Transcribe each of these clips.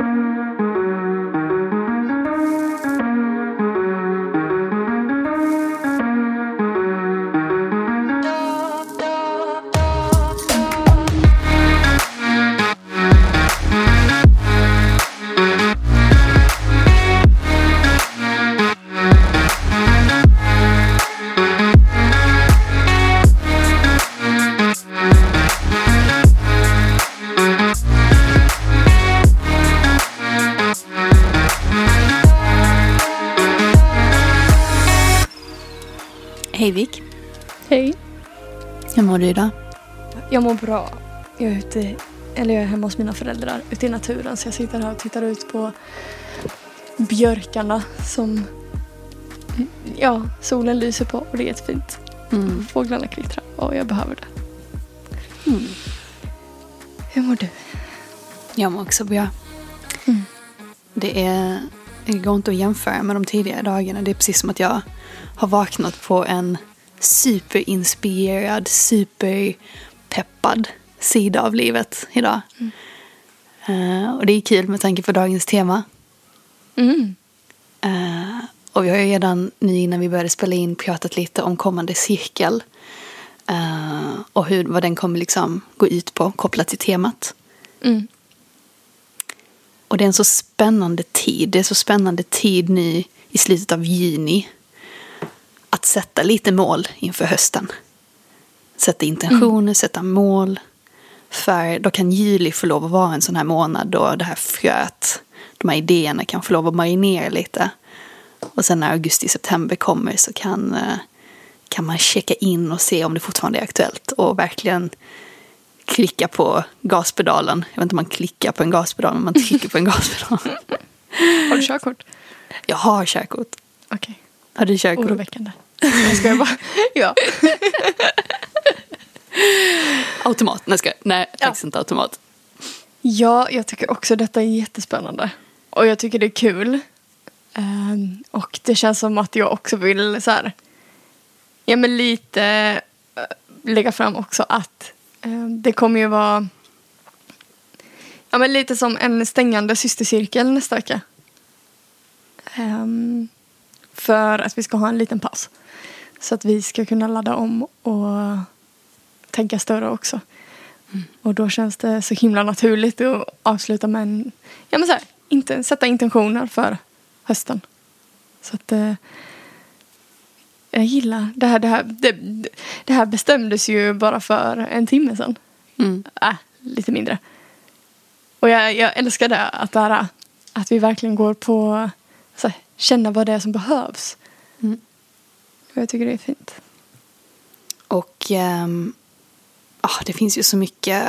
Thanks. Ute, eller jag är hemma hos mina föräldrar ute i naturen så jag sitter här och tittar ut på björkarna som ja, solen lyser på och det är jättefint. Mm. Fåglarna kvittrar och jag behöver det. Mm. Hur mår du? Jag mår också bra. Mm. Det, är, det går inte att jämföra med de tidigare dagarna. Det är precis som att jag har vaknat på en superinspirerad, superpeppad sida av livet idag. Mm. Eh, och det är kul med tanke på dagens tema. Mm. Eh, och vi har ju redan nu innan vi började spela in pratat lite om kommande cirkel. Eh, och hur, vad den kommer liksom gå ut på kopplat till temat. Mm. Och det är en så spännande tid. Det är så spännande tid nu i slutet av juni. Att sätta lite mål inför hösten. Sätta intentioner, sätta mål. För då kan juli få lov att vara en sån här månad då det här fröet, de här idéerna kan få lov att marinera lite. Och sen när augusti-september kommer så kan, eh, kan man checka in och se om det fortfarande är aktuellt. Och verkligen klicka på gaspedalen. Jag vet inte om man klickar på en gaspedal, men man trycker på en gaspedal. Har du körkort? Jag har körkort. Okej. Har du körkort? Oroväckande. Jag ska bara... ja. Automat? Nej, ska, nej Ja. faktiskt inte automat. ja, jag tycker också detta är jättespännande. Och jag tycker det är kul. Ehm, och det känns som att jag också vill så här... Ja, men lite eh, lägga fram också att eh, det kommer ju vara... Ja, men lite som en stängande systercirkel nästa vecka. Ehm, för att vi ska ha en liten paus. Så att vi ska kunna ladda om och tänka större också. Och då känns det så himla naturligt att avsluta med en, ja men så här, inte, sätta intentioner för hösten. Så att eh, jag gillar det här, det här, det, det här bestämdes ju bara för en timme sedan. Mm. Äh, lite mindre. Och jag, jag älskar det, att, det här, att vi verkligen går på så här, känna vad det är som behövs. Mm. Och jag tycker det är fint. Och ehm, ah, det finns ju så mycket,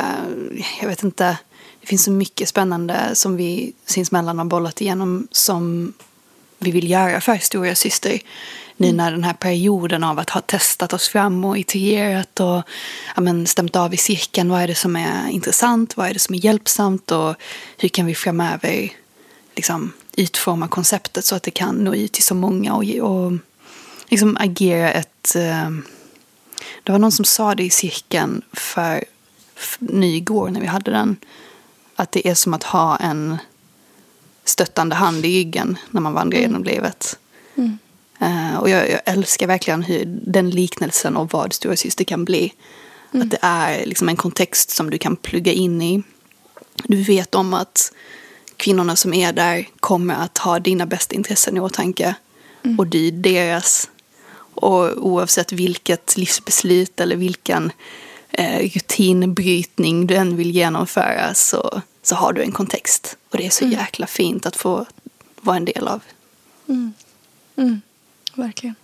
jag vet inte, det finns så mycket spännande som vi sinsemellan har bollat igenom som vi vill göra för Stora Syster. Nu när den här perioden av att ha testat oss fram och itererat och ja, men, stämt av i cirkeln. Vad är det som är intressant? Vad är det som är hjälpsamt? Och hur kan vi framöver liksom, utforma konceptet så att det kan nå ut till så många och, och liksom agera ett... Eh, det var någon som sa det i cirkeln för, för nu igår när vi hade den. Att det är som att ha en stöttande hand i ryggen när man vandrar genom livet. Mm. Eh, och jag, jag älskar verkligen hur den liknelsen och vad stora syster kan bli. Att det är liksom en kontext som du kan plugga in i. Du vet om att kvinnorna som är där kommer att ha dina bästa intressen i åtanke. Och du deras. Och oavsett vilket livsbeslut eller vilken eh, rutinbrytning du än vill genomföra så, så har du en kontext. Och det är så jäkla fint att få vara en del av. Mm. Mm. Verkligen.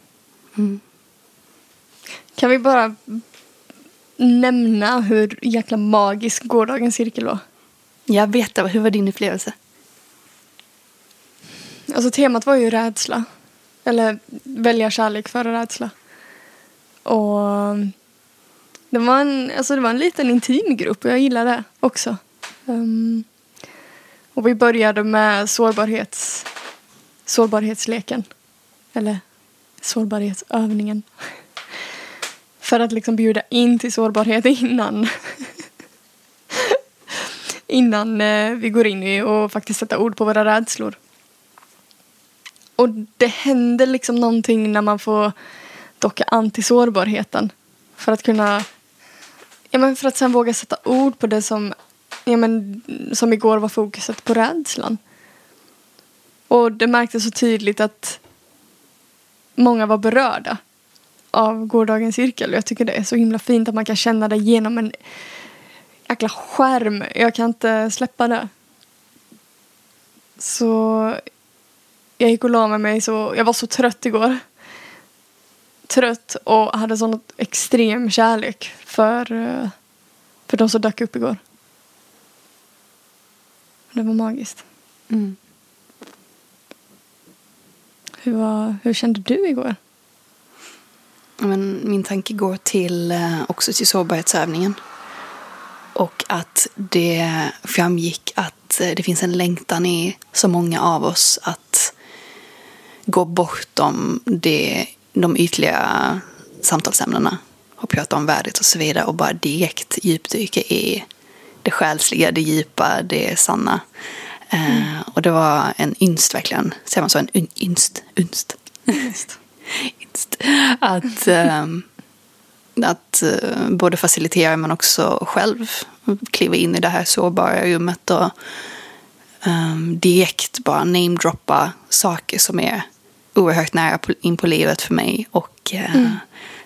Mm. Kan vi bara nämna hur jäkla magisk gårdagens cirkel var? Jag vet det, hur var din upplevelse? Alltså temat var ju rädsla. Eller välja kärlek före rädsla. Och det var en, alltså det var en liten intim grupp och jag gillar det också. Um, och vi började med sårbarhets, sårbarhetsleken. Eller sårbarhetsövningen. För att liksom bjuda in till sårbarhet innan. innan eh, vi går in i och faktiskt sätta ord på våra rädslor. Och det händer liksom någonting när man får docka an till sårbarheten. För att kunna, ja men för att sen våga sätta ord på det som, ja men som igår var fokuset på rädslan. Och det märktes så tydligt att många var berörda av gårdagens cirkel. Jag tycker det är så himla fint att man kan känna det genom en jäkla skärm. Jag kan inte släppa det. Så jag gick och la med mig så, jag var så trött igår. Trött och hade sån extrem kärlek för, eh, för de som dök upp igår. Det var magiskt. Mm. Hur, var, hur kände du igår? Men min tanke går till, eh, också till sårbarhetsövningen. Och att det framgick att eh, det finns en längtan i så många av oss att gå bortom det, de ytliga samtalsämnena och prata om värdet och så vidare och bara direkt djupdyka i det själsliga, det djupa, det sanna. Mm. Uh, och det var en ynst verkligen, säger man så? En un, ynst? Just. ynst. Att, um, att uh, både facilitera men också själv kliva in i det här sårbara rummet och um, direkt bara namedroppa saker som är oerhört nära in på livet för mig och uh, mm.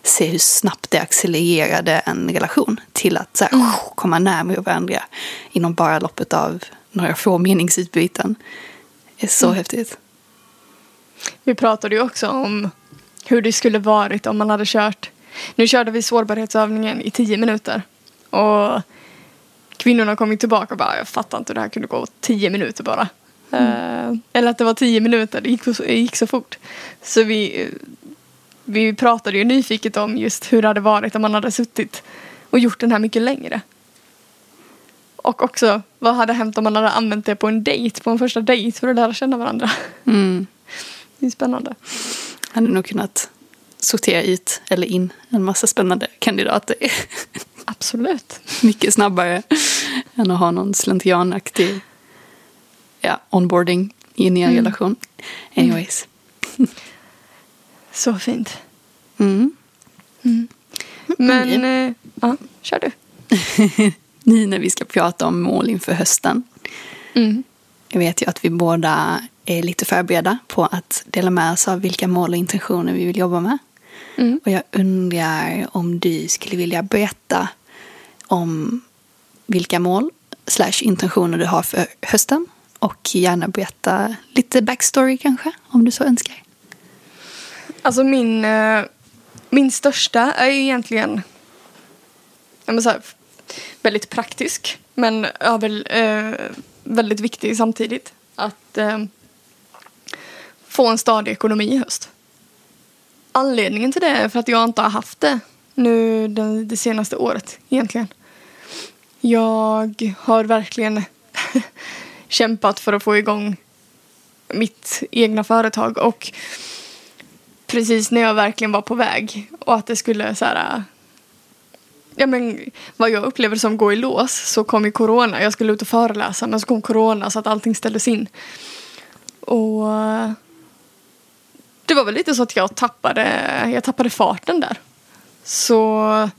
se hur snabbt det accelererade en relation till att så här, mm. komma närmare varandra inom bara loppet av några få meningsutbyten. Det är så mm. häftigt. Vi pratade ju också om hur det skulle varit om man hade kört. Nu körde vi sårbarhetsövningen i tio minuter. Och kvinnorna kom ju tillbaka och bara, jag fattar inte hur det här kunde gå tio minuter bara. Mm. Uh, eller att det var tio minuter, det gick, det gick så fort. Så vi, vi pratade ju nyfiket om just hur det hade varit om man hade suttit och gjort den här mycket längre. Och också, vad hade hänt om man hade använt det på en dejt, på en första dejt för att lära känna varandra. Mm. Det är spännande. Jag hade nog kunnat sortera ut eller in en massa spännande kandidater. Absolut. Mycket snabbare än att ha någon slentrianaktig ja, onboarding in i en mm. relation. Anyways. Så fint. Mm. Mm. Men, mm. Eh, ja, kör du. nu när vi ska prata om mål inför hösten. Mm. Jag vet ju att vi båda är lite förberedda på att dela med oss av vilka mål och intentioner vi vill jobba med. Mm. Och jag undrar om du skulle vilja berätta om vilka mål slash intentioner du har för hösten. Och gärna berätta lite backstory kanske, om du så önskar. Alltså min, eh, min största är ju egentligen så här, väldigt praktisk. Men väl, eh, väldigt viktig samtidigt. Att eh, få en stadig ekonomi i höst. Anledningen till det är för att jag inte har haft det nu det, det senaste året egentligen. Jag har verkligen kämpat för att få igång mitt egna företag och precis när jag verkligen var på väg och att det skulle så här ja, men, vad jag upplever som gå i lås så kom ju corona. Jag skulle ut och föreläsa men så kom corona så att allting ställdes in. Och det var väl lite så att jag tappade, jag tappade farten där. Så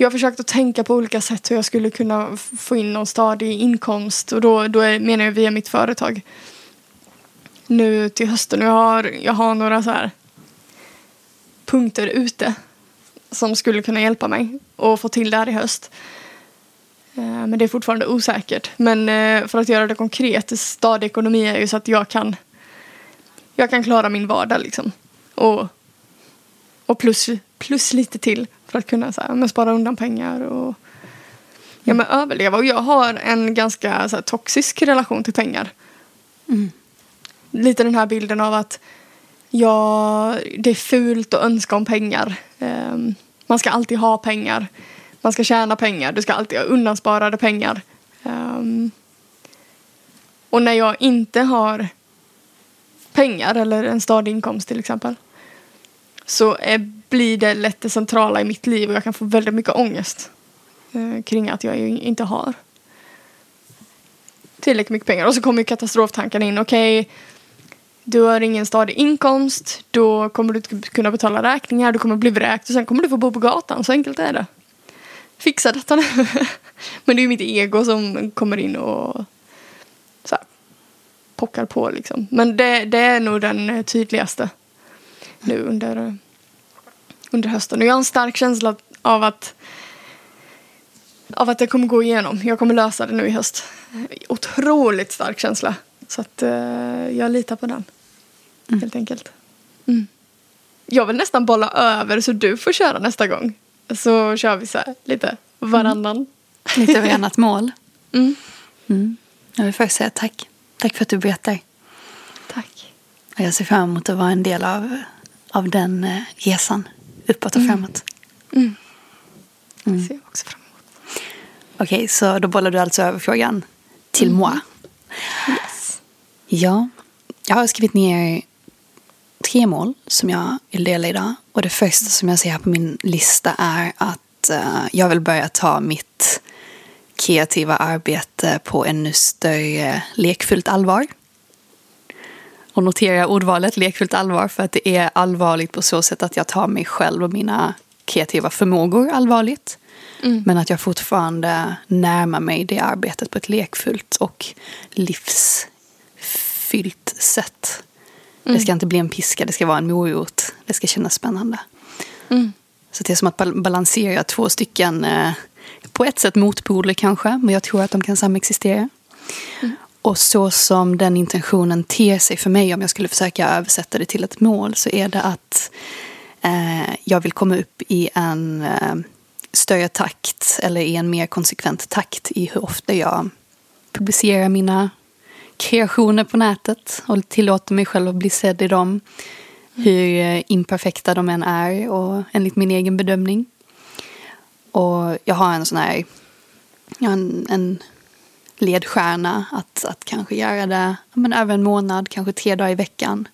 jag har försökt att tänka på olika sätt hur jag skulle kunna få in någon stadig inkomst och då, då är, menar jag via mitt företag. Nu till hösten, jag har, jag har några så här punkter ute som skulle kunna hjälpa mig att få till det här i höst. Eh, men det är fortfarande osäkert. Men eh, för att göra det konkret, stadig ekonomi är ju så att jag kan jag kan klara min vardag liksom. Och, och plus, plus lite till för att kunna så här, men spara undan pengar och ja, men överleva. Och jag har en ganska så här, toxisk relation till pengar. Mm. Lite den här bilden av att ja, det är fult att önska om pengar. Um, man ska alltid ha pengar. Man ska tjäna pengar. Du ska alltid ha undansparade pengar. Um, och när jag inte har pengar eller en stadig inkomst till exempel så är, blir det lätt det centrala i mitt liv och jag kan få väldigt mycket ångest. eh, kring att jag inte har tillräckligt mycket pengar. Och så kommer katastroftankarna in. Okej, du har ingen stadig inkomst. Då kommer du inte kunna betala räkningar. Du kommer bli vräkt och sen kommer du få bo på gatan. Så enkelt är det. Fixa detta nu. Men det är ju mitt ego som kommer in och så här, pockar på liksom. Men det, det är nog den eh, tydligaste nu under, eh, under hösten. Och jag har en stark känsla av att av att det kommer gå igenom. Jag kommer lösa det nu i höst. Otroligt stark känsla. Så att uh, jag litar på den. Mm. Helt enkelt. Mm. Jag vill nästan bolla över så du får köra nästa gång. Så kör vi så här lite varannan. Mm. Lite varannat mål. Mm. Mm. Jag vill först säga tack. Tack för att du berättar. Tack. jag ser fram emot att vara en del av, av den eh, resan. Uppåt och mm. framåt. Mm. Mm. ser jag också fram emot. Okej, okay, så då bollar du alltså över frågan till mm. moi. Yes. Ja, jag har skrivit ner tre mål som jag vill dela idag. Och det första som jag ser här på min lista är att uh, jag vill börja ta mitt kreativa arbete på ännu större lekfullt allvar. Och notera ordvalet lekfullt allvar för att det är allvarligt på så sätt att jag tar mig själv och mina kreativa förmågor allvarligt. Mm. Men att jag fortfarande närmar mig det arbetet på ett lekfullt och livsfyllt sätt. Mm. Det ska inte bli en piska, det ska vara en morot. Det ska kännas spännande. Mm. Så det är som att balansera två stycken, eh, på ett sätt motpoler kanske, men jag tror att de kan samexistera. Mm. Och så som den intentionen ter sig för mig, om jag skulle försöka översätta det till ett mål, så är det att eh, jag vill komma upp i en eh, större takt, eller i en mer konsekvent takt i hur ofta jag publicerar mina kreationer på nätet och tillåter mig själv att bli sedd i dem. Hur eh, imperfekta de än är och enligt min egen bedömning. Och jag har en sån här, en, en ledstjärna att, att kanske göra det men över en månad, kanske tre dagar i veckan.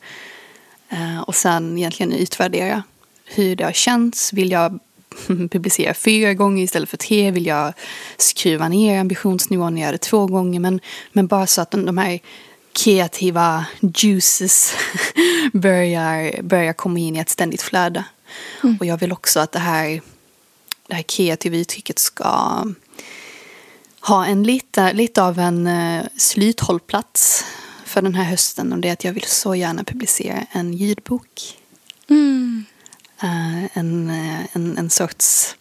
Eh, och sen egentligen utvärdera hur det har känts. Vill jag publicera fyra gånger istället för tre? Vill jag skruva ner ambitionsnivån och göra det två gånger? Men, men bara så att de, de här kreativa juices börjar, börjar komma in i ett ständigt flöde. Mm. Och jag vill också att det här, det här kreativa uttrycket ska ha en lite, lite av en uh, sluthållplats för den här hösten. Och det är att jag vill så gärna publicera en ljudbok. Mm. Uh, en, uh, en, en sorts...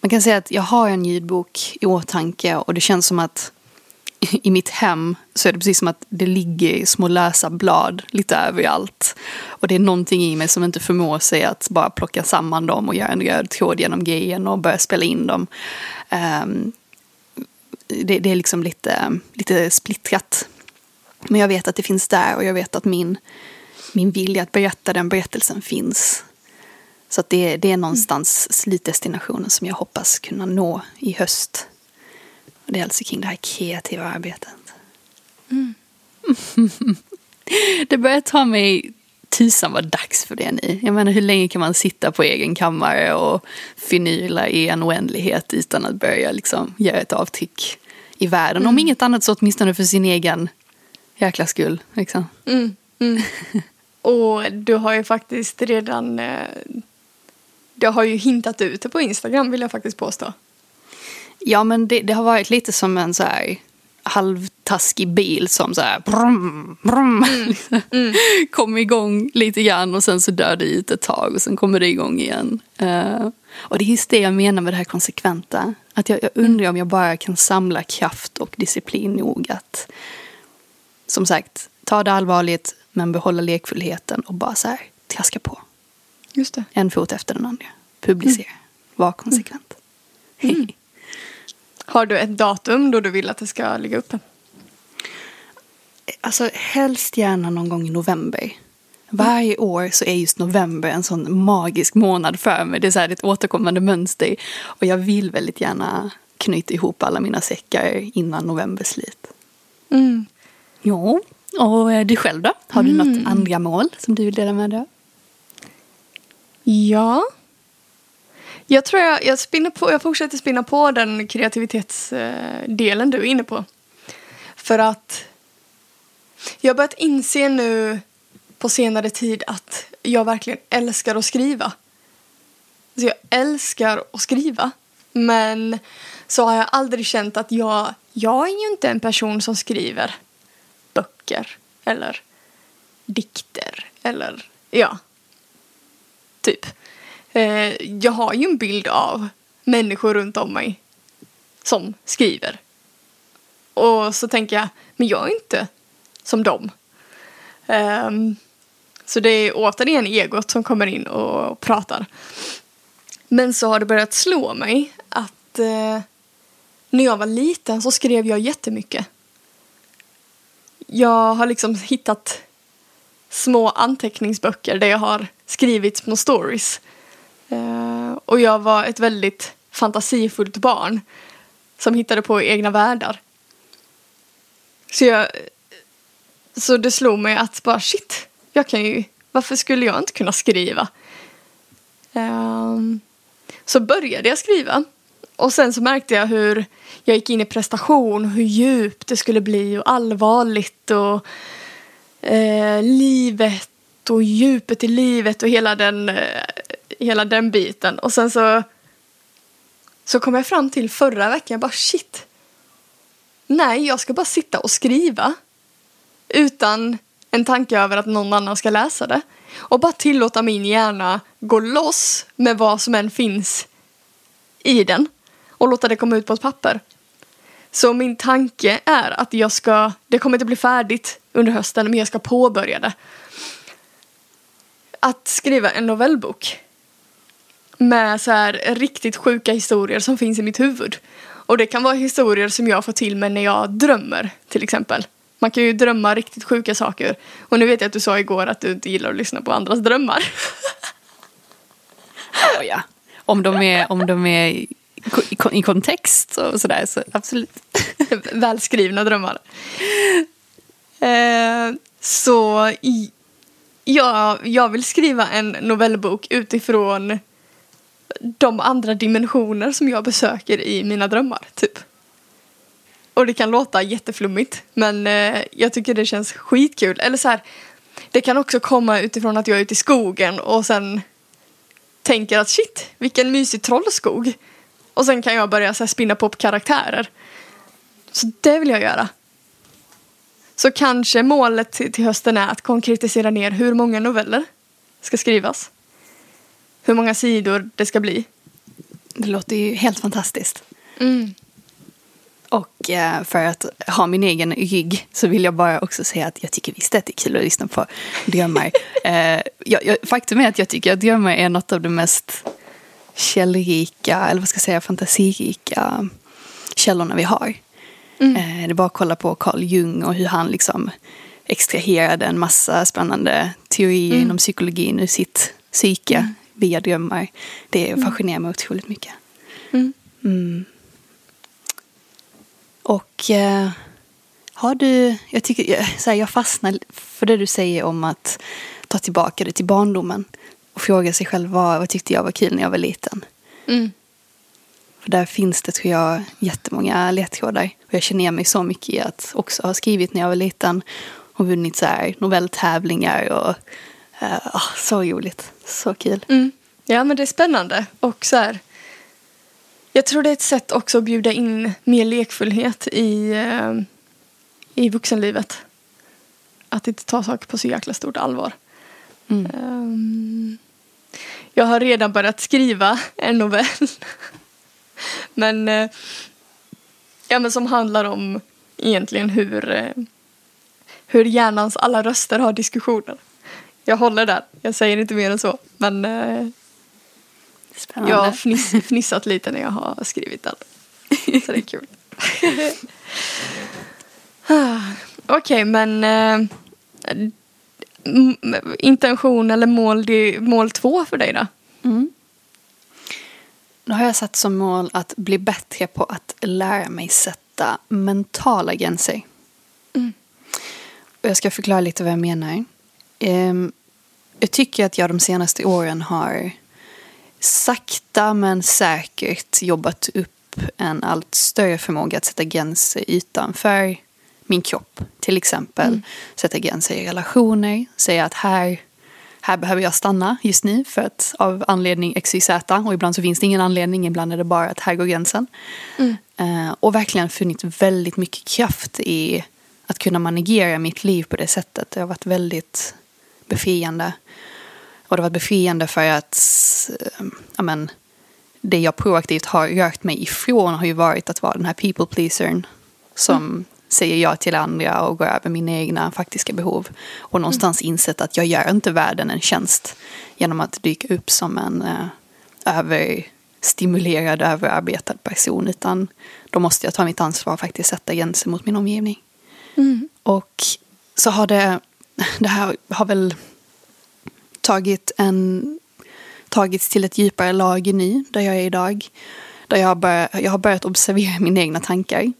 Man kan säga att jag har en ljudbok i åtanke och det känns som att i mitt hem så är det precis som att det ligger små lösa blad lite överallt. Och det är någonting i mig som inte förmår sig att bara plocka samman dem och göra en röd tråd genom grejen och börja spela in dem. Um, det, det, är liksom lite, lite splittrat. Men jag vet att det finns där och jag vet att min, min vilja att berätta den berättelsen finns. Så att det, det är någonstans slutdestinationen som jag hoppas kunna nå i höst. Och det är alltså kring det här kreativa arbetet. Mm. det börjar ta mig tusan vad dags för det nu. Jag menar hur länge kan man sitta på egen kammare och förnyla i en oändlighet utan att börja liksom göra ett avtryck i världen. Mm. Om inget annat så åtminstone för sin egen jäkla skull. Liksom. Mm. Mm. och du har ju faktiskt redan eh, du har ju hintat ut det på Instagram vill jag faktiskt påstå. Ja men det, det har varit lite som en så här halvtaskig bil som så här brum, brum, mm. mm. kommer igång lite grann och sen så dör det ut ett tag och sen kommer det igång igen. Uh, och det är just det jag menar med det här konsekventa. Att jag, jag undrar om jag bara kan samla kraft och disciplin nog att som sagt ta det allvarligt men behålla lekfullheten och bara så här traska på. Just det. En fot efter den andra. Publicera. Mm. Var konsekvent. Mm. Har du ett datum då du vill att det ska ligga uppe? Alltså helst gärna någon gång i november. Varje år så är just november en sån magisk månad för mig. Det är, så här, ett återkommande mönster. Och jag vill väldigt gärna knyta ihop alla mina säckar innan november slut. Mm. Ja, och eh, du själv då? Har du mm. något andra mål som du vill dela med dig Ja. Jag tror jag, jag, spinner på, jag fortsätter spinna på den kreativitetsdelen du är inne på. För att jag har börjat inse nu på senare tid att jag verkligen älskar att skriva. Så jag älskar att skriva. Men så har jag aldrig känt att jag, jag är ju inte en person som skriver böcker eller dikter eller ja, typ. Eh, jag har ju en bild av människor runt om mig som skriver. Och så tänker jag, men jag är inte som dem. Um, så det är återigen egot som kommer in och pratar. Men så har det börjat slå mig att eh, när jag var liten så skrev jag jättemycket. Jag har liksom hittat små anteckningsböcker där jag har skrivit små stories. Eh, och jag var ett väldigt fantasifullt barn som hittade på egna världar. Så, jag, så det slog mig att bara shit, jag kan ju, varför skulle jag inte kunna skriva? Um, så började jag skriva. Och sen så märkte jag hur jag gick in i prestation, hur djupt det skulle bli och allvarligt och eh, livet och djupet i livet och hela den, eh, hela den biten. Och sen så, så kom jag fram till förra veckan, jag bara shit. Nej, jag ska bara sitta och skriva. Utan en tanke över att någon annan ska läsa det. Och bara tillåta min hjärna gå loss med vad som än finns i den. Och låta det komma ut på ett papper. Så min tanke är att jag ska, det kommer inte bli färdigt under hösten, men jag ska påbörja det. Att skriva en novellbok. Med så här riktigt sjuka historier som finns i mitt huvud. Och det kan vara historier som jag får till mig när jag drömmer, till exempel. Man kan ju drömma riktigt sjuka saker. Och nu vet jag att du sa igår att du inte gillar att lyssna på andras drömmar. oh, ja. Om de är, om de är i, i kontext och sådär så absolut. Välskrivna drömmar. Eh, så i, ja, jag vill skriva en novellbok utifrån de andra dimensioner som jag besöker i mina drömmar, typ. Och det kan låta jätteflummigt, men eh, jag tycker det känns skitkul. Eller så här, det kan också komma utifrån att jag är ute i skogen och sen tänker att shit, vilken mysig trollskog. Och sen kan jag börja så här, spinna på karaktärer. Så det vill jag göra. Så kanske målet till hösten är att konkretisera ner hur många noveller ska skrivas. Hur många sidor det ska bli. Det låter ju helt fantastiskt. Mm. Och eh, för att ha min egen rygg så vill jag bara också säga att jag tycker visst att det är kul att lyssna på drömmar. eh, faktum är att jag tycker att drömmar är något av det mest källrika, eller vad ska jag säga, fantasirika källorna vi har. Mm. Eh, det är bara att kolla på Carl Jung och hur han liksom extraherade en massa spännande teorier mm. inom psykologin ur sitt psyke mm. via drömmar. Det mm. fascinerar mig otroligt mycket. Mm. Mm. Och eh, har du, jag tycker, så här, jag fastnar för det du säger om att ta tillbaka det till barndomen och fråga sig själv vad, vad tyckte jag var kul när jag var liten. Mm. För där finns det tror jag jättemånga ledtrådar. Och jag känner igen mig så mycket i att också ha skrivit när jag var liten och vunnit så här novelltävlingar och uh, så roligt, så kul. Mm. Ja men det är spännande och så här jag tror det är ett sätt också att bjuda in mer lekfullhet i, eh, i vuxenlivet. Att inte ta saker på så jäkla stort allvar. Mm. Um, jag har redan börjat skriva en novell. men, eh, ja, men som handlar om egentligen hur, eh, hur hjärnans alla röster har diskussioner. Jag håller där, jag säger inte mer än så. Men eh, Spännande. Jag har fniss, fnissat lite när jag har skrivit den. Så det är kul. Okej, okay, men äh, intention eller mål, mål två för dig då? Mm. Då har jag satt som mål att bli bättre på att lära mig sätta mentala gränser. Mm. Och jag ska förklara lite vad jag menar. Um, jag tycker att jag de senaste åren har sakta men säkert jobbat upp en allt större förmåga att sätta gränser utanför min kropp. Till exempel mm. sätta gränser i relationer, säga att här, här behöver jag stanna just nu för att av anledning XYZ och ibland så finns det ingen anledning, ibland är det bara att här går gränsen. Mm. Uh, och verkligen funnit väldigt mycket kraft i att kunna managera mitt liv på det sättet. Det har varit väldigt befriande. Och det var befriande för att äh, amen, det jag proaktivt har rört mig ifrån har ju varit att vara den här people pleasern som mm. Säger ja till andra och går över mina egna faktiska behov. Och någonstans mm. insett att jag gör inte världen en tjänst genom att dyka upp som en äh, överstimulerad, överarbetad person. Utan då måste jag ta mitt ansvar och faktiskt sätta gränser mot min omgivning. Mm. Och så har det, det här har väl tagit en, tagits till ett djupare lager nu, där jag är idag. Där jag börjat, jag har börjat observera mina egna tankar.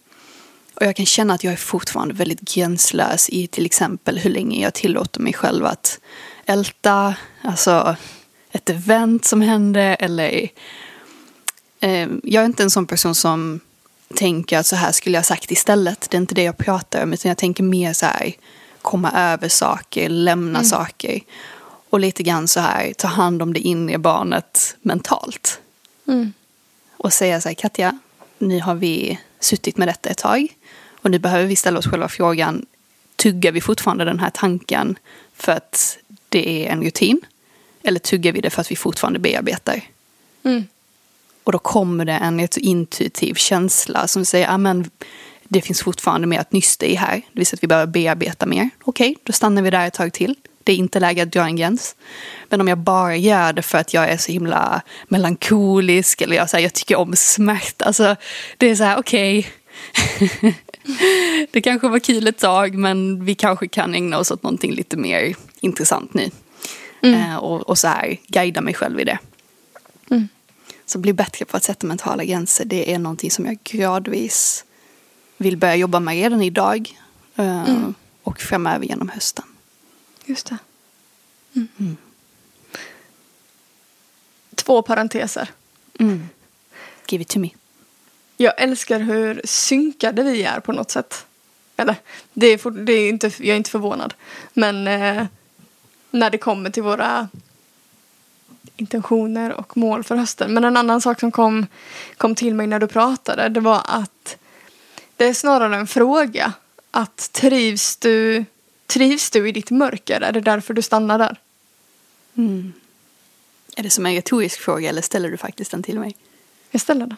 Och jag kan känna att jag är fortfarande väldigt gränslös i till exempel hur länge jag tillåter mig själv att älta, alltså ett event som händer eller eh, jag är inte en sån person som tänker att så här skulle jag sagt istället. Det är inte det jag pratar om utan jag tänker mer så här komma över saker, lämna mm. saker. Och lite grann så här ta hand om det inre barnet mentalt. Mm. Och säga så här Katja, nu har vi suttit med detta ett tag. Och nu behöver vi ställa oss själva frågan, tuggar vi fortfarande den här tanken för att det är en rutin? Eller tuggar vi det för att vi fortfarande bearbetar? Mm. Och då kommer det en intuitiv känsla som säger, amen, det finns fortfarande mer att nysta i här. Det vill säga att vi behöver bearbeta mer. Okej, okay, då stannar vi där ett tag till. Det är inte läge att dra en gräns. Men om jag bara gör det för att jag är så himla melankolisk eller jag, så här, jag tycker om smärta. Alltså, det är så här, okej. Okay. det kanske var kul ett tag men vi kanske kan ägna oss åt någonting lite mer intressant nu. Mm. Eh, och, och, så här guida mig själv i det. Mm. Så bli bättre på att sätta mentala gränser. Det är någonting som jag gradvis vill börja jobba med redan idag. Eh, mm. Och framöver genom hösten. Just det. Mm. Mm. Två parenteser. Mm. Give it to me. Jag älskar hur synkade vi är på något sätt. Eller, det är, det är inte, jag är inte förvånad. Men eh, när det kommer till våra intentioner och mål för hösten. Men en annan sak som kom, kom till mig när du pratade det var att det är snarare en fråga. Att trivs du, trivs du i ditt mörker? Är det därför du stannar där? Mm. Är det som en retorisk fråga eller ställer du faktiskt den till mig? Jag ställer den.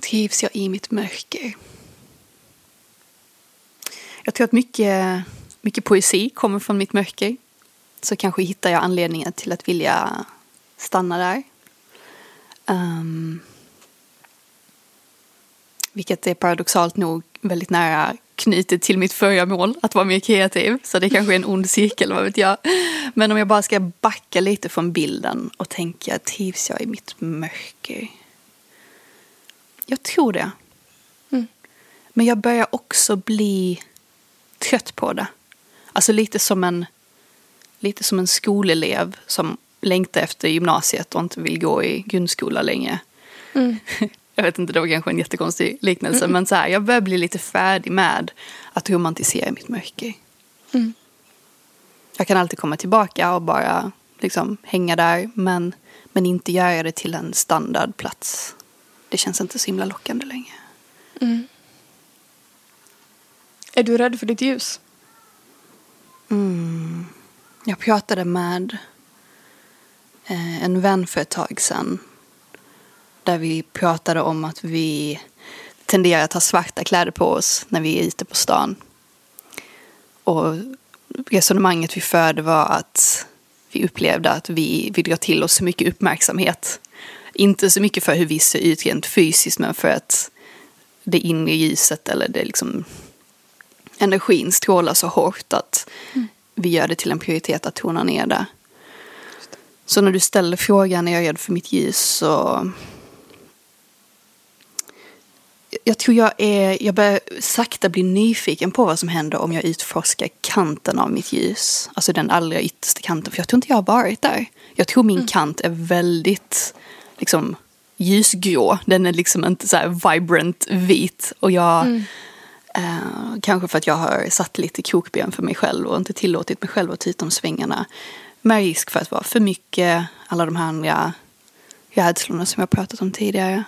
Trivs jag i mitt mörker? Jag tror att mycket, mycket poesi kommer från mitt mörker så kanske hittar jag anledningen till att vilja stanna där. Um, vilket är paradoxalt nog väldigt nära knutet till mitt förra mål, att vara mer kreativ. Så det kanske är en ond cirkel, vad vet jag. Men om jag bara ska backa lite från bilden och tänka, trivs jag i mitt mörker? Jag tror det. Mm. Men jag börjar också bli trött på det. Alltså lite som en lite som en skolelev som längtar efter gymnasiet och inte vill gå i grundskola längre. Mm. Jag vet inte, det var kanske en jättekonstig liknelse. Mm. Men så här, jag börjar bli lite färdig med att romantisera mitt mörker. Mm. Jag kan alltid komma tillbaka och bara liksom hänga där. Men, men inte göra det till en standardplats. Det känns inte så himla lockande längre. Mm. Är du rädd för ditt ljus? Mm. Jag pratade med eh, en vän för ett tag sedan. Där vi pratade om att vi tenderar att ha svarta kläder på oss när vi är ute på stan. Och resonemanget vi förde var att vi upplevde att vi, vi drar till oss så mycket uppmärksamhet. Inte så mycket för hur vi ser ut rent fysiskt men för att det inre ljuset eller det liksom energin strålar så hårt att mm vi gör det till en prioritet att tona ner det. Så när du ställer frågan, är jag rädd för mitt ljus? Så... Jag tror jag är, jag börjar sakta bli nyfiken på vad som händer om jag utforskar kanten av mitt ljus. Alltså den allra yttersta kanten, för jag tror inte jag har varit där. Jag tror min kant är väldigt liksom ljusgrå. Den är liksom inte så här vibrant vit. Och jag, eh, kanske för att jag har satt lite krokben för mig själv och inte tillåtit mig själv att ta ut de svängarna. Med risk för att vara för mycket, alla de här andra rädslorna som jag pratat om tidigare.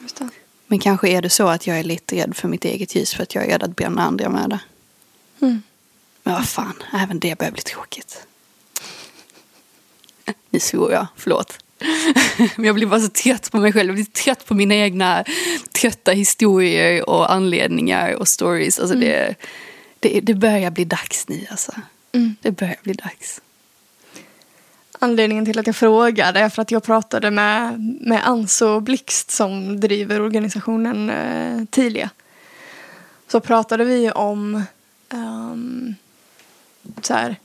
Just det. Men kanske är det så att jag är lite rädd för mitt eget ljus för att jag är rädd att bränna andra med det. Mm. Men vad fan, även det börjar bli tråkigt. Nu svor jag, förlåt. Men jag blir bara så trött på mig själv. Jag blir trött på mina egna trötta historier och anledningar och stories. Alltså det, det, det börjar bli dags nu alltså. Mm. Det börjar bli dags. Anledningen till att jag frågade är för att jag pratade med, med Anso Blixt som driver organisationen eh, Tilia. Så pratade vi om um, så här,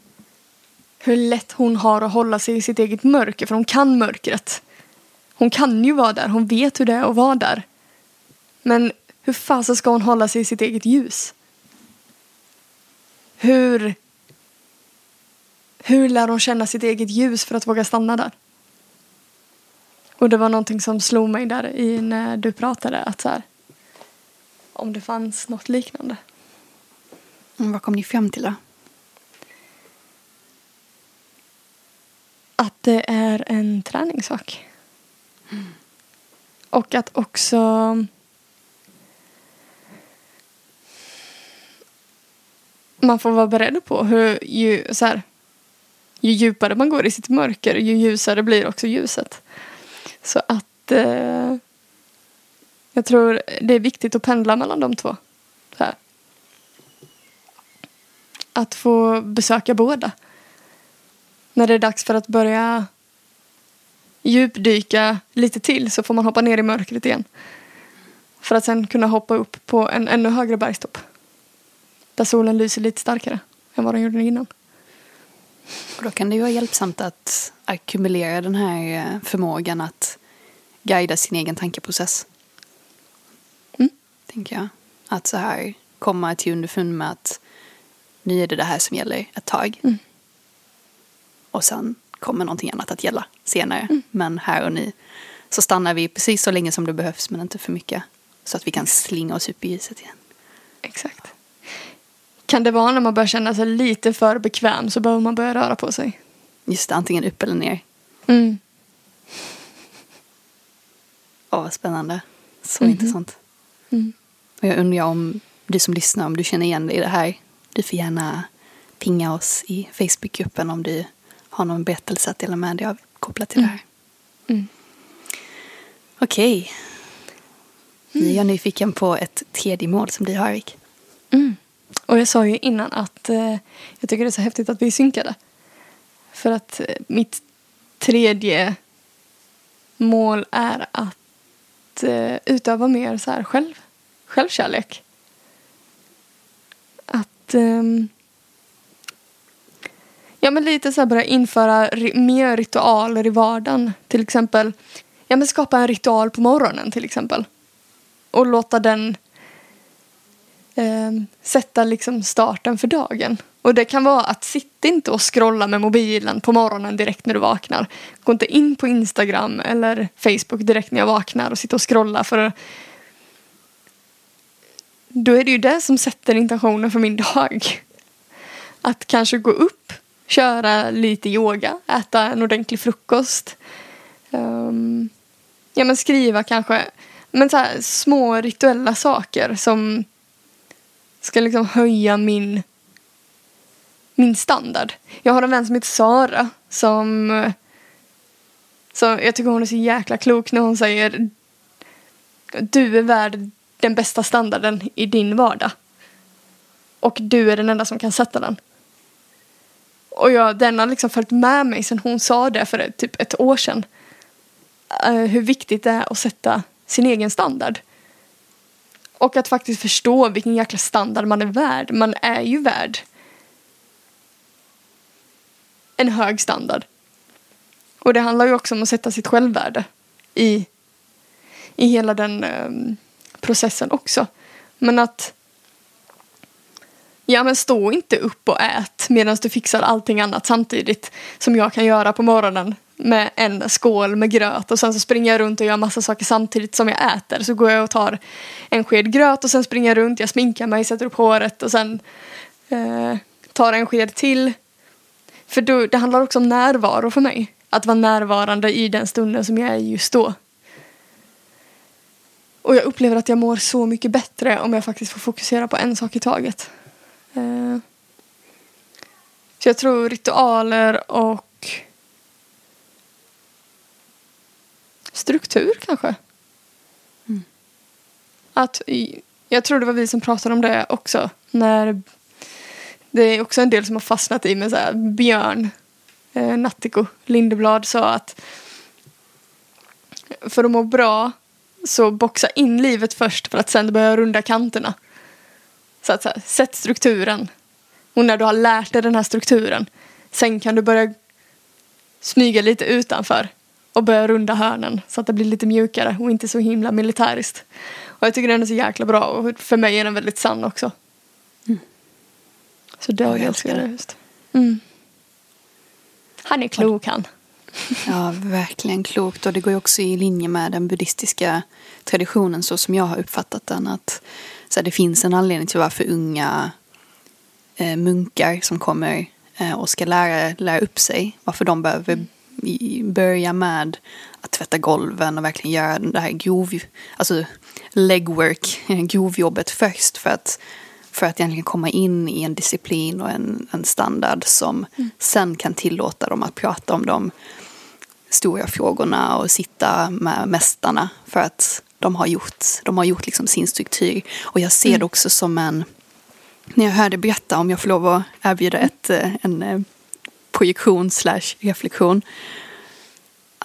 hur lätt hon har att hålla sig i sitt eget mörker, för hon kan mörkret. Hon kan ju vara där, hon vet hur det är att vara där. Men hur fasen ska hon hålla sig i sitt eget ljus? Hur hur lär hon känna sitt eget ljus för att våga stanna där? Och det var någonting som slog mig där i när du pratade att så här, om det fanns något liknande. Mm, vad kom ni fram till då? Att det är en träningssak. Och att också man får vara beredd på hur ju, så här, ju djupare man går i sitt mörker ju ljusare blir också ljuset. Så att eh, jag tror det är viktigt att pendla mellan de två. Så här. Att få besöka båda. När det är dags för att börja djupdyka lite till så får man hoppa ner i mörkret igen. För att sen kunna hoppa upp på en ännu högre bergstopp. Där solen lyser lite starkare än vad den gjorde innan. Och då kan det ju vara hjälpsamt att ackumulera den här eh, förmågan att guida sin egen tankeprocess. Mm. Tänker jag. Att så här komma till underfund med att nu är det det här som gäller ett tag. Mm. Och sen kommer någonting annat att gälla senare. Mm. Men här och nu så stannar vi precis så länge som det behövs men inte för mycket. Så att vi kan slinga oss upp i ljuset igen. Exakt. Kan det vara när man börjar känna sig lite för bekväm så behöver man börja röra på sig? Just det, antingen upp eller ner. Mm. Åh, vad spännande. Så Mhm. intressant. Mm. Och jag undrar om du som lyssnar, om du känner igen dig i det här. Du får gärna pinga oss i Facebookgruppen om du har någon berättelse att dela med dig av kopplat till det här. Mm. Okej. Nu är jag nyfiken på ett tredje mål som du har, Erik. Mm. Och jag sa ju innan att eh, jag tycker det är så häftigt att vi är synkade. För att eh, mitt tredje mål är att eh, utöva mer så här själv, självkärlek. Att ehm, ja, men lite så här börja införa ri- mer ritualer i vardagen. Till exempel ja, men skapa en ritual på morgonen till exempel. Och låta den eh, sätta liksom starten för dagen. Och det kan vara att sitta inte och scrolla med mobilen på morgonen direkt när du vaknar. Gå inte in på Instagram eller Facebook direkt när jag vaknar och sitta och scrolla för då är det ju det som sätter intentionen för min dag. Att kanske gå upp, köra lite yoga, äta en ordentlig frukost. Um, ja men skriva kanske men så här, små rituella saker som ska liksom höja min min standard. Jag har en vän som heter Sara som som jag tycker hon är så jäkla klok när hon säger du är värd den bästa standarden i din vardag. Och du är den enda som kan sätta den. Och jag, den har liksom följt med mig sen hon sa det för typ ett år sedan. Uh, hur viktigt det är att sätta sin egen standard. Och att faktiskt förstå vilken jäkla standard man är värd. Man är ju värd en hög standard. Och det handlar ju också om att sätta sitt självvärde i, i hela den um, processen också. Men att Ja men stå inte upp och ät medan du fixar allting annat samtidigt som jag kan göra på morgonen med en skål med gröt och sen så springer jag runt och gör massa saker samtidigt som jag äter. Så går jag och tar en sked gröt och sen springer jag runt, jag sminkar mig, sätter upp håret och sen eh, tar en sked till. För då, det handlar också om närvaro för mig. Att vara närvarande i den stunden som jag är just då. Och jag upplever att jag mår så mycket bättre om jag faktiskt får fokusera på en sak i taget. Eh, så jag tror ritualer och struktur kanske. Mm. Att, jag tror det var vi som pratade om det också. När det är också en del som har fastnat i med så här, Björn eh, Nattiko Lindeblad sa att för att må bra så boxa in livet först för att sen börja runda kanterna. Så att så här, sätt strukturen. Och när du har lärt dig den här strukturen sen kan du börja smyga lite utanför och börja runda hörnen så att det blir lite mjukare och inte så himla militäriskt. Och jag tycker den är så jäkla bra och för mig är den väldigt sann också. Mm. Så det jag älskar det. just. Mm. Han är klok han. Ja, verkligen klokt. Och det går ju också i linje med den buddhistiska traditionen så som jag har uppfattat den. Att så här, det finns en anledning till varför unga eh, munkar som kommer eh, och ska lära, lära upp sig. Varför de behöver börja med att tvätta golven och verkligen göra det här grov, alltså legwork, grovjobbet först. För att, för att egentligen komma in i en disciplin och en, en standard som sen kan tillåta dem att prata om de stora frågorna och sitta med mästarna för att de har gjort, de har gjort liksom sin struktur. Och jag ser det också som en, när jag hörde berätta, om jag får lov att erbjuda ett, eh, en eh, projektion slash reflektion.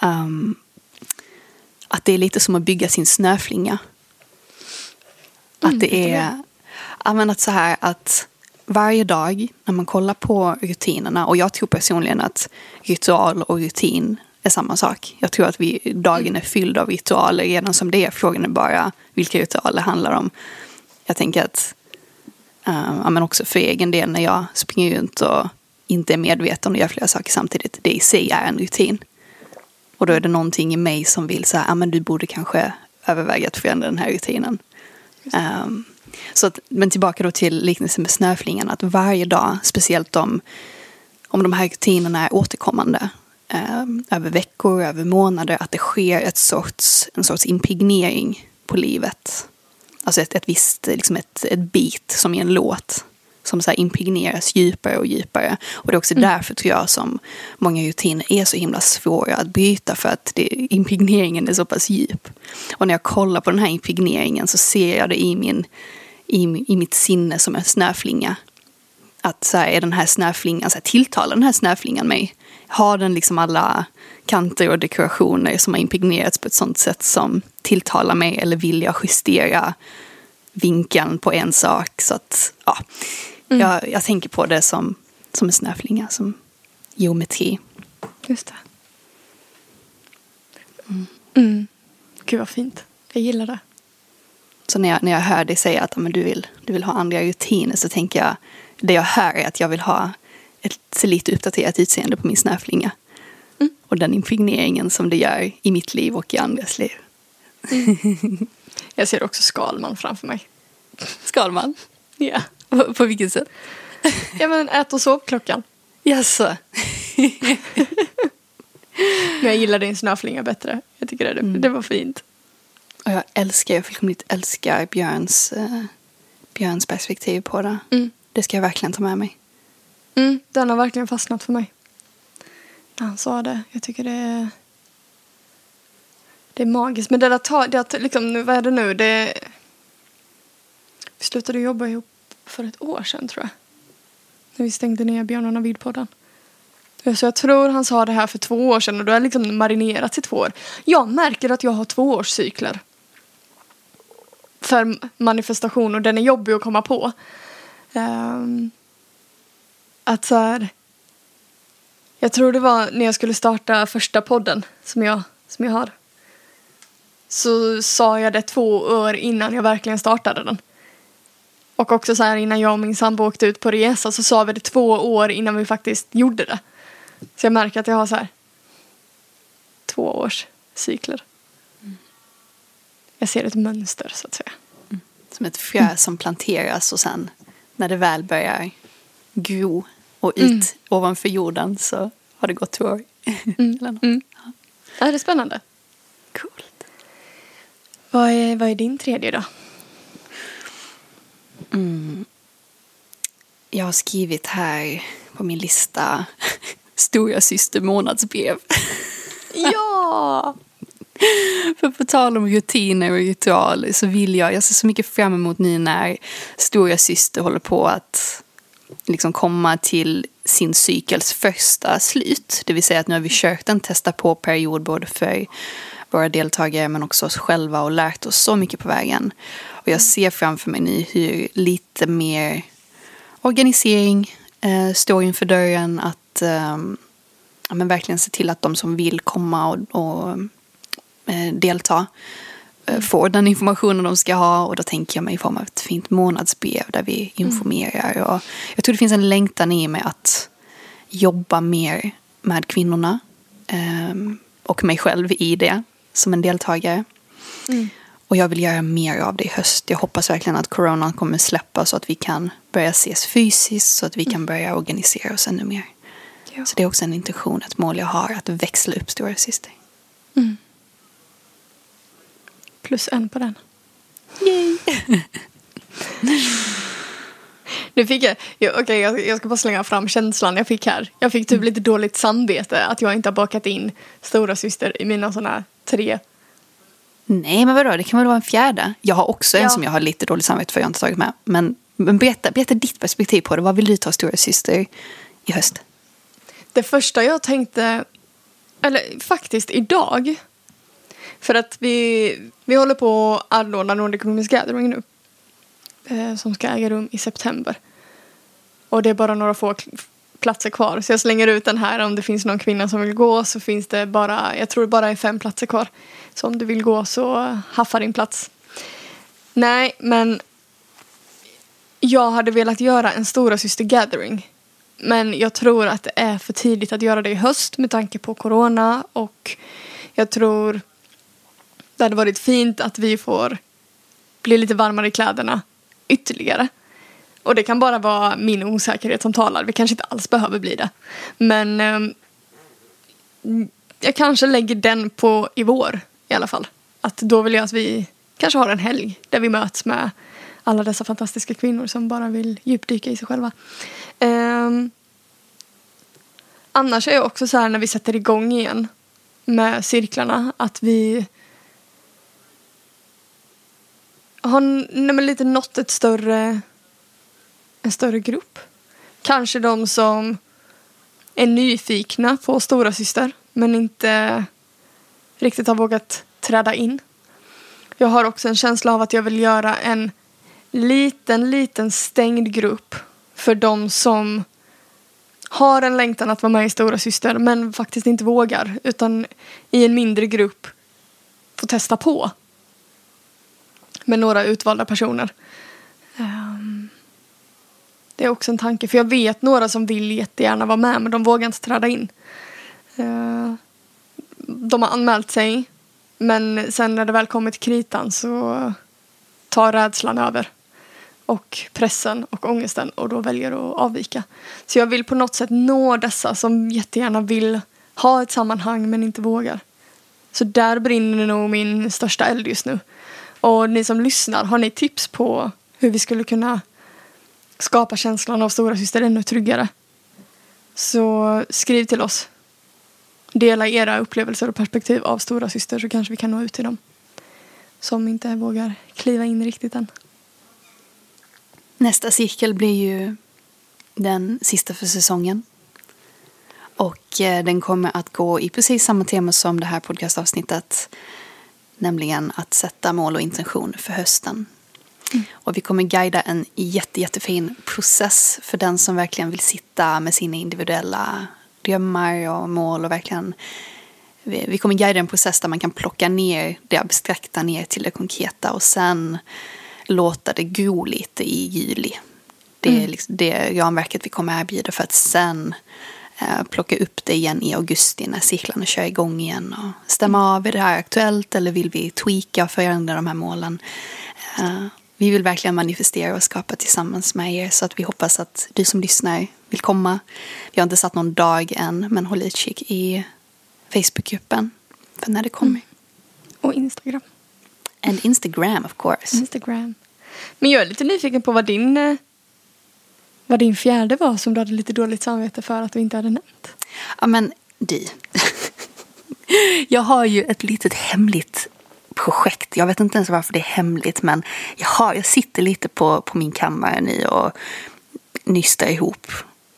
Um, att det är lite som att bygga sin snöflinga. Att det är, att så här att varje dag när man kollar på rutinerna och jag tror personligen att ritual och rutin är samma sak. Jag tror att vi, dagen är fylld av ritualer redan som det är. Frågan är bara vilka ritualer det handlar om. Jag tänker att, ja, men också för egen del när jag springer runt och inte är medveten och gör flera saker samtidigt. Det i sig är en rutin. Och då är det någonting i mig som vill säga, ja men du borde kanske överväga att förändra den här rutinen. Um, så att, men tillbaka då till liknelsen med snöflingan, att varje dag, speciellt om, om de här rutinerna är återkommande, um, över veckor, över månader, att det sker ett sorts, en sorts impregnering på livet. Alltså ett, ett visst, liksom ett, ett beat som i en låt som så här impregneras djupare och djupare. Och det är också därför tror jag som många rutiner är så himla svåra att bryta för att det, impregneringen är så pass djup. Och när jag kollar på den här impregneringen så ser jag det i, min, i, i mitt sinne som en snöflinga. Att så här, är den här snöflingan, så här, tilltalar den här snöflingan mig? Har den liksom alla kanter och dekorationer som har impregnerats på ett sånt sätt som tilltalar mig eller vill jag justera vinkeln på en sak så att ja, jag, jag tänker på det som, som en snöflinga, som geometri. Just det. Mm. Gud vad fint. Jag gillar det. Så när jag, när jag hör dig säga att men du, vill, du vill ha andra rutiner så tänker jag, det jag hör är att jag vill ha ett lite uppdaterat utseende på min snöflinga. Mm. Och den impregneringen som det gör i mitt liv och i andras liv. Jag ser också Skalman framför mig. Skalman? Ja. På, på vilket sätt? Ja men ät och sov-klockan. Jaså? Men jag gillar din snöflinga bättre. Jag tycker det, det var fint. Och jag älskar, jag fullkomligt älskar Björns, eh, Björns perspektiv på det. Mm. Det ska jag verkligen ta med mig. Mm, den har verkligen fastnat för mig. När han sa det. Jag tycker det är... Det är magiskt. Men det där tar... Det att, liksom, nu- vad är det nu? Det... Vi slutade jobba ihop för ett år sedan tror jag. När vi stängde ner Björn och Navid-podden. Så jag tror han sa det här för två år sedan och då har jag liksom marinerat i två år. Jag märker att jag har tvåårscykler. För manifestation och den är jobbig att komma på. Um, att så här, jag tror det var när jag skulle starta första podden som jag, som jag har. Så sa jag det två år innan jag verkligen startade den. Och också så här innan jag och min sambo åkte ut på resa så sa vi det två år innan vi faktiskt gjorde det. Så jag märker att jag har så här tvåårscykler. Mm. Jag ser ett mönster så att säga. Mm. Som ett frö mm. som planteras och sen när det väl börjar gro och ut mm. ovanför jorden så har det gått två år. Mm. mm. Ja. ja, det är spännande. Coolt. Vad är, vad är din tredje då? Mm. Jag har skrivit här på min lista Stora syster månadsbrev. Ja! För på tal om rutiner och ritualer så vill jag, jag ser så mycket fram emot nu när stora syster håller på att liksom komma till sin cykels första slut. Det vill säga att nu har vi kört en testa på period både för våra deltagare men också oss själva och lärt oss så mycket på vägen. Och jag ser framför mig nu hur lite mer organisering eh, står inför dörren. Att eh, ja, men verkligen se till att de som vill komma och, och eh, delta eh, får den informationen de ska ha. Och då tänker jag mig i form av ett fint månadsbrev där vi mm. informerar. Mm. Och jag tror det finns en längtan i mig att jobba mer med kvinnorna. Eh, och mig själv i det som en deltagare. Mm. Och jag vill göra mer av det i höst. Jag hoppas verkligen att coronan kommer släppa så att vi kan börja ses fysiskt. Så att vi kan mm. börja organisera oss ännu mer. Ja. Så det är också en intention, ett mål jag har. Att växla upp Stora Syster. Mm. Plus en på den. Yay! Nu fick jag, jag, okay, jag, jag, ska bara slänga fram känslan jag fick här. Jag fick typ mm. lite dåligt samvete att jag inte har bakat in stora syster i mina sådana tre. Nej men vadå, det kan väl vara en fjärde? Jag har också en som jag har lite dåligt samvete för jag inte tagit med. Men, men berätta, berätta ditt perspektiv på det. Vad vill du ta stora syster i höst? Det första jag tänkte, eller faktiskt idag. För att vi, vi håller på att anordna Nordic Women's Gathering nu. Eh, som ska äga rum i september. Och det är bara några få platser kvar. Så jag slänger ut den här om det finns någon kvinna som vill gå så finns det bara, jag tror det bara är fem platser kvar. Så om du vill gå så haffa din plats. Nej, men jag hade velat göra en stora syster gathering. Men jag tror att det är för tidigt att göra det i höst med tanke på corona och jag tror det hade varit fint att vi får bli lite varmare i kläderna ytterligare. Och det kan bara vara min osäkerhet som talar. Vi kanske inte alls behöver bli det. Men eh, jag kanske lägger den på i vår i alla fall. Att då vill jag att vi kanske har en helg där vi möts med alla dessa fantastiska kvinnor som bara vill djupdyka i sig själva. Eh, annars är jag också så här när vi sätter igång igen med cirklarna att vi har nej, lite nått ett större, en större grupp. Kanske de som är nyfikna på stora syster men inte riktigt har vågat träda in. Jag har också en känsla av att jag vill göra en liten, liten stängd grupp för de som har en längtan att vara med i Stora Syster men faktiskt inte vågar utan i en mindre grupp får testa på med några utvalda personer. Det är också en tanke, för jag vet några som vill jättegärna vara med men de vågar inte träda in. Eh, de har anmält sig men sen när det väl kommer till kritan så tar rädslan över. Och pressen och ångesten och då väljer att avvika. Så jag vill på något sätt nå dessa som jättegärna vill ha ett sammanhang men inte vågar. Så där brinner nog min största eld just nu. Och ni som lyssnar, har ni tips på hur vi skulle kunna skapa känslan av stora syster ännu tryggare? Så skriv till oss. Dela era upplevelser och perspektiv av stora syster så kanske vi kan nå ut till dem. Som inte vågar kliva in riktigt än. Nästa cirkel blir ju den sista för säsongen. Och eh, den kommer att gå i precis samma tema som det här podcastavsnittet. Nämligen att sätta mål och intention för hösten. Mm. Och vi kommer guida en jätte, jättefin process för den som verkligen vill sitta med sina individuella drömmar och mål och verkligen vi kommer guida en process där man kan plocka ner det abstrakta ner till det konkreta och sen låta det gro lite i juli. Det är mm. liksom det ramverket vi kommer erbjuda för att sen eh, plocka upp det igen i augusti när cirklarna kör igång igen och stämma av, är det här aktuellt eller vill vi tweaka och förändra de här målen? Eh, vi vill verkligen manifestera och skapa tillsammans med er så att vi hoppas att du som lyssnar vill komma. Vi har inte satt någon dag än, men håll utkik i Facebookgruppen för när det kommer. Mm. Och Instagram. And Instagram of course. Instagram. Men jag är lite nyfiken på vad din, eh, vad din fjärde var som du hade lite dåligt samvete för att du inte hade nämnt. Ja men du. jag har ju ett litet hemligt projekt. Jag vet inte ens varför det är hemligt men jag, har, jag sitter lite på, på min kammare nu och nystar ihop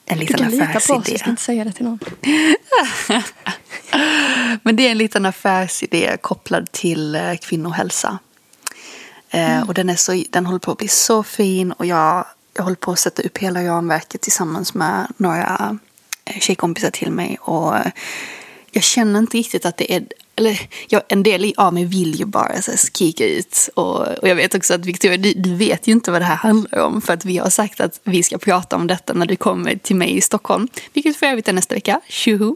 en liten affärsidé. Du kan lita på oss, jag ska inte säga det till någon. men det är en liten affärsidé kopplad till eh, kvinnohälsa. Eh, mm. Och den, är så, den håller på att bli så fin och jag, jag håller på att sätta upp hela ramverket tillsammans med några eh, tjejkompisar till mig. Och jag känner inte riktigt att det är eller ja, en del av mig vill ju bara så här, kika ut. Och, och jag vet också att Victoria, du, du, vet ju inte vad det här handlar om. För att vi har sagt att vi ska prata om detta när du kommer till mig i Stockholm. Vilket för övrigt är nästa vecka. Tjoho! uh,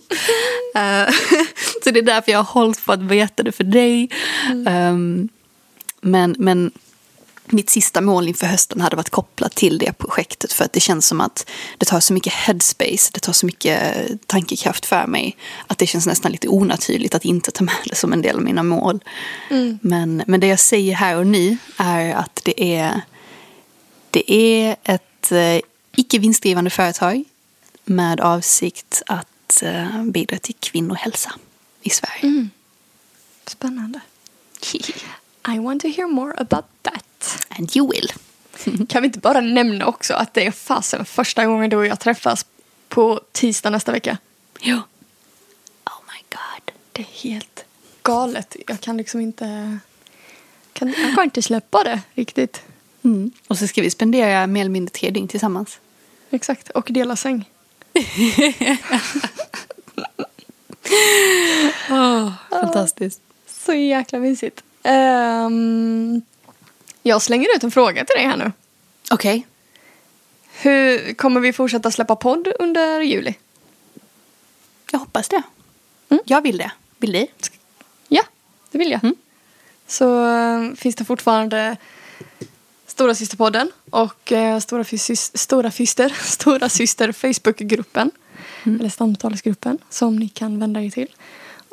så det är därför jag har hållit på att berätta det för dig. Mm. Um, men, men mitt sista mål inför hösten hade varit kopplat till det projektet för att det känns som att det tar så mycket headspace, det tar så mycket tankekraft för mig att det känns nästan lite onaturligt att inte ta med det som en del av mina mål. Mm. Men, men det jag säger här och nu är att det är, det är ett eh, icke vinstdrivande företag med avsikt att eh, bidra till kvinnohälsa i Sverige. Mm. Spännande. I want to hear more about that. And you will. kan vi inte bara nämna också att det är fasen första gången du och jag träffas på tisdag nästa vecka? Jo. Oh my god. Det är helt galet. Jag kan liksom inte... Kan, jag kan inte släppa det riktigt. Mm. Och så ska vi spendera mer eller mindre tre dygn tillsammans. Exakt, och dela säng. oh, fantastiskt. Så jäkla mysigt. Um, jag slänger ut en fråga till dig här nu. Okej. Okay. Hur Kommer vi fortsätta släppa podd under juli? Jag hoppas det. Mm. Jag vill det. Vill du? Ja, det vill jag. Mm. Så uh, finns det fortfarande Stora systerpodden och uh, Stora, fys Stora Fyster, Stora Syster Facebookgruppen. Mm. Eller samtalsgruppen som ni kan vända er till.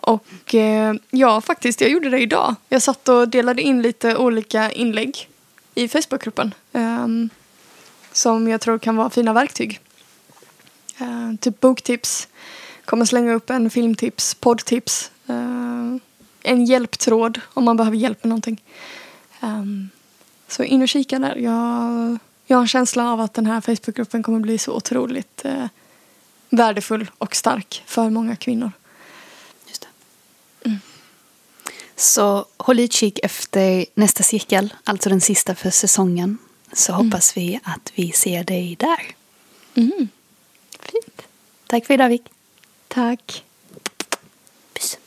Och eh, ja, faktiskt, jag gjorde det idag. Jag satt och delade in lite olika inlägg i Facebookgruppen. Eh, som jag tror kan vara fina verktyg. Eh, typ boktips, kommer slänga upp en filmtips, poddtips. Eh, en hjälptråd om man behöver hjälp med någonting. Ehm, så in och kika där. Jag, jag har en känsla av att den här Facebookgruppen kommer bli så otroligt eh, värdefull och stark för många kvinnor. Så håll utkik efter nästa cirkel, alltså den sista för säsongen. Så mm. hoppas vi att vi ser dig där. Mm. Fint. Tack för idag, Vic. Tack. Puss.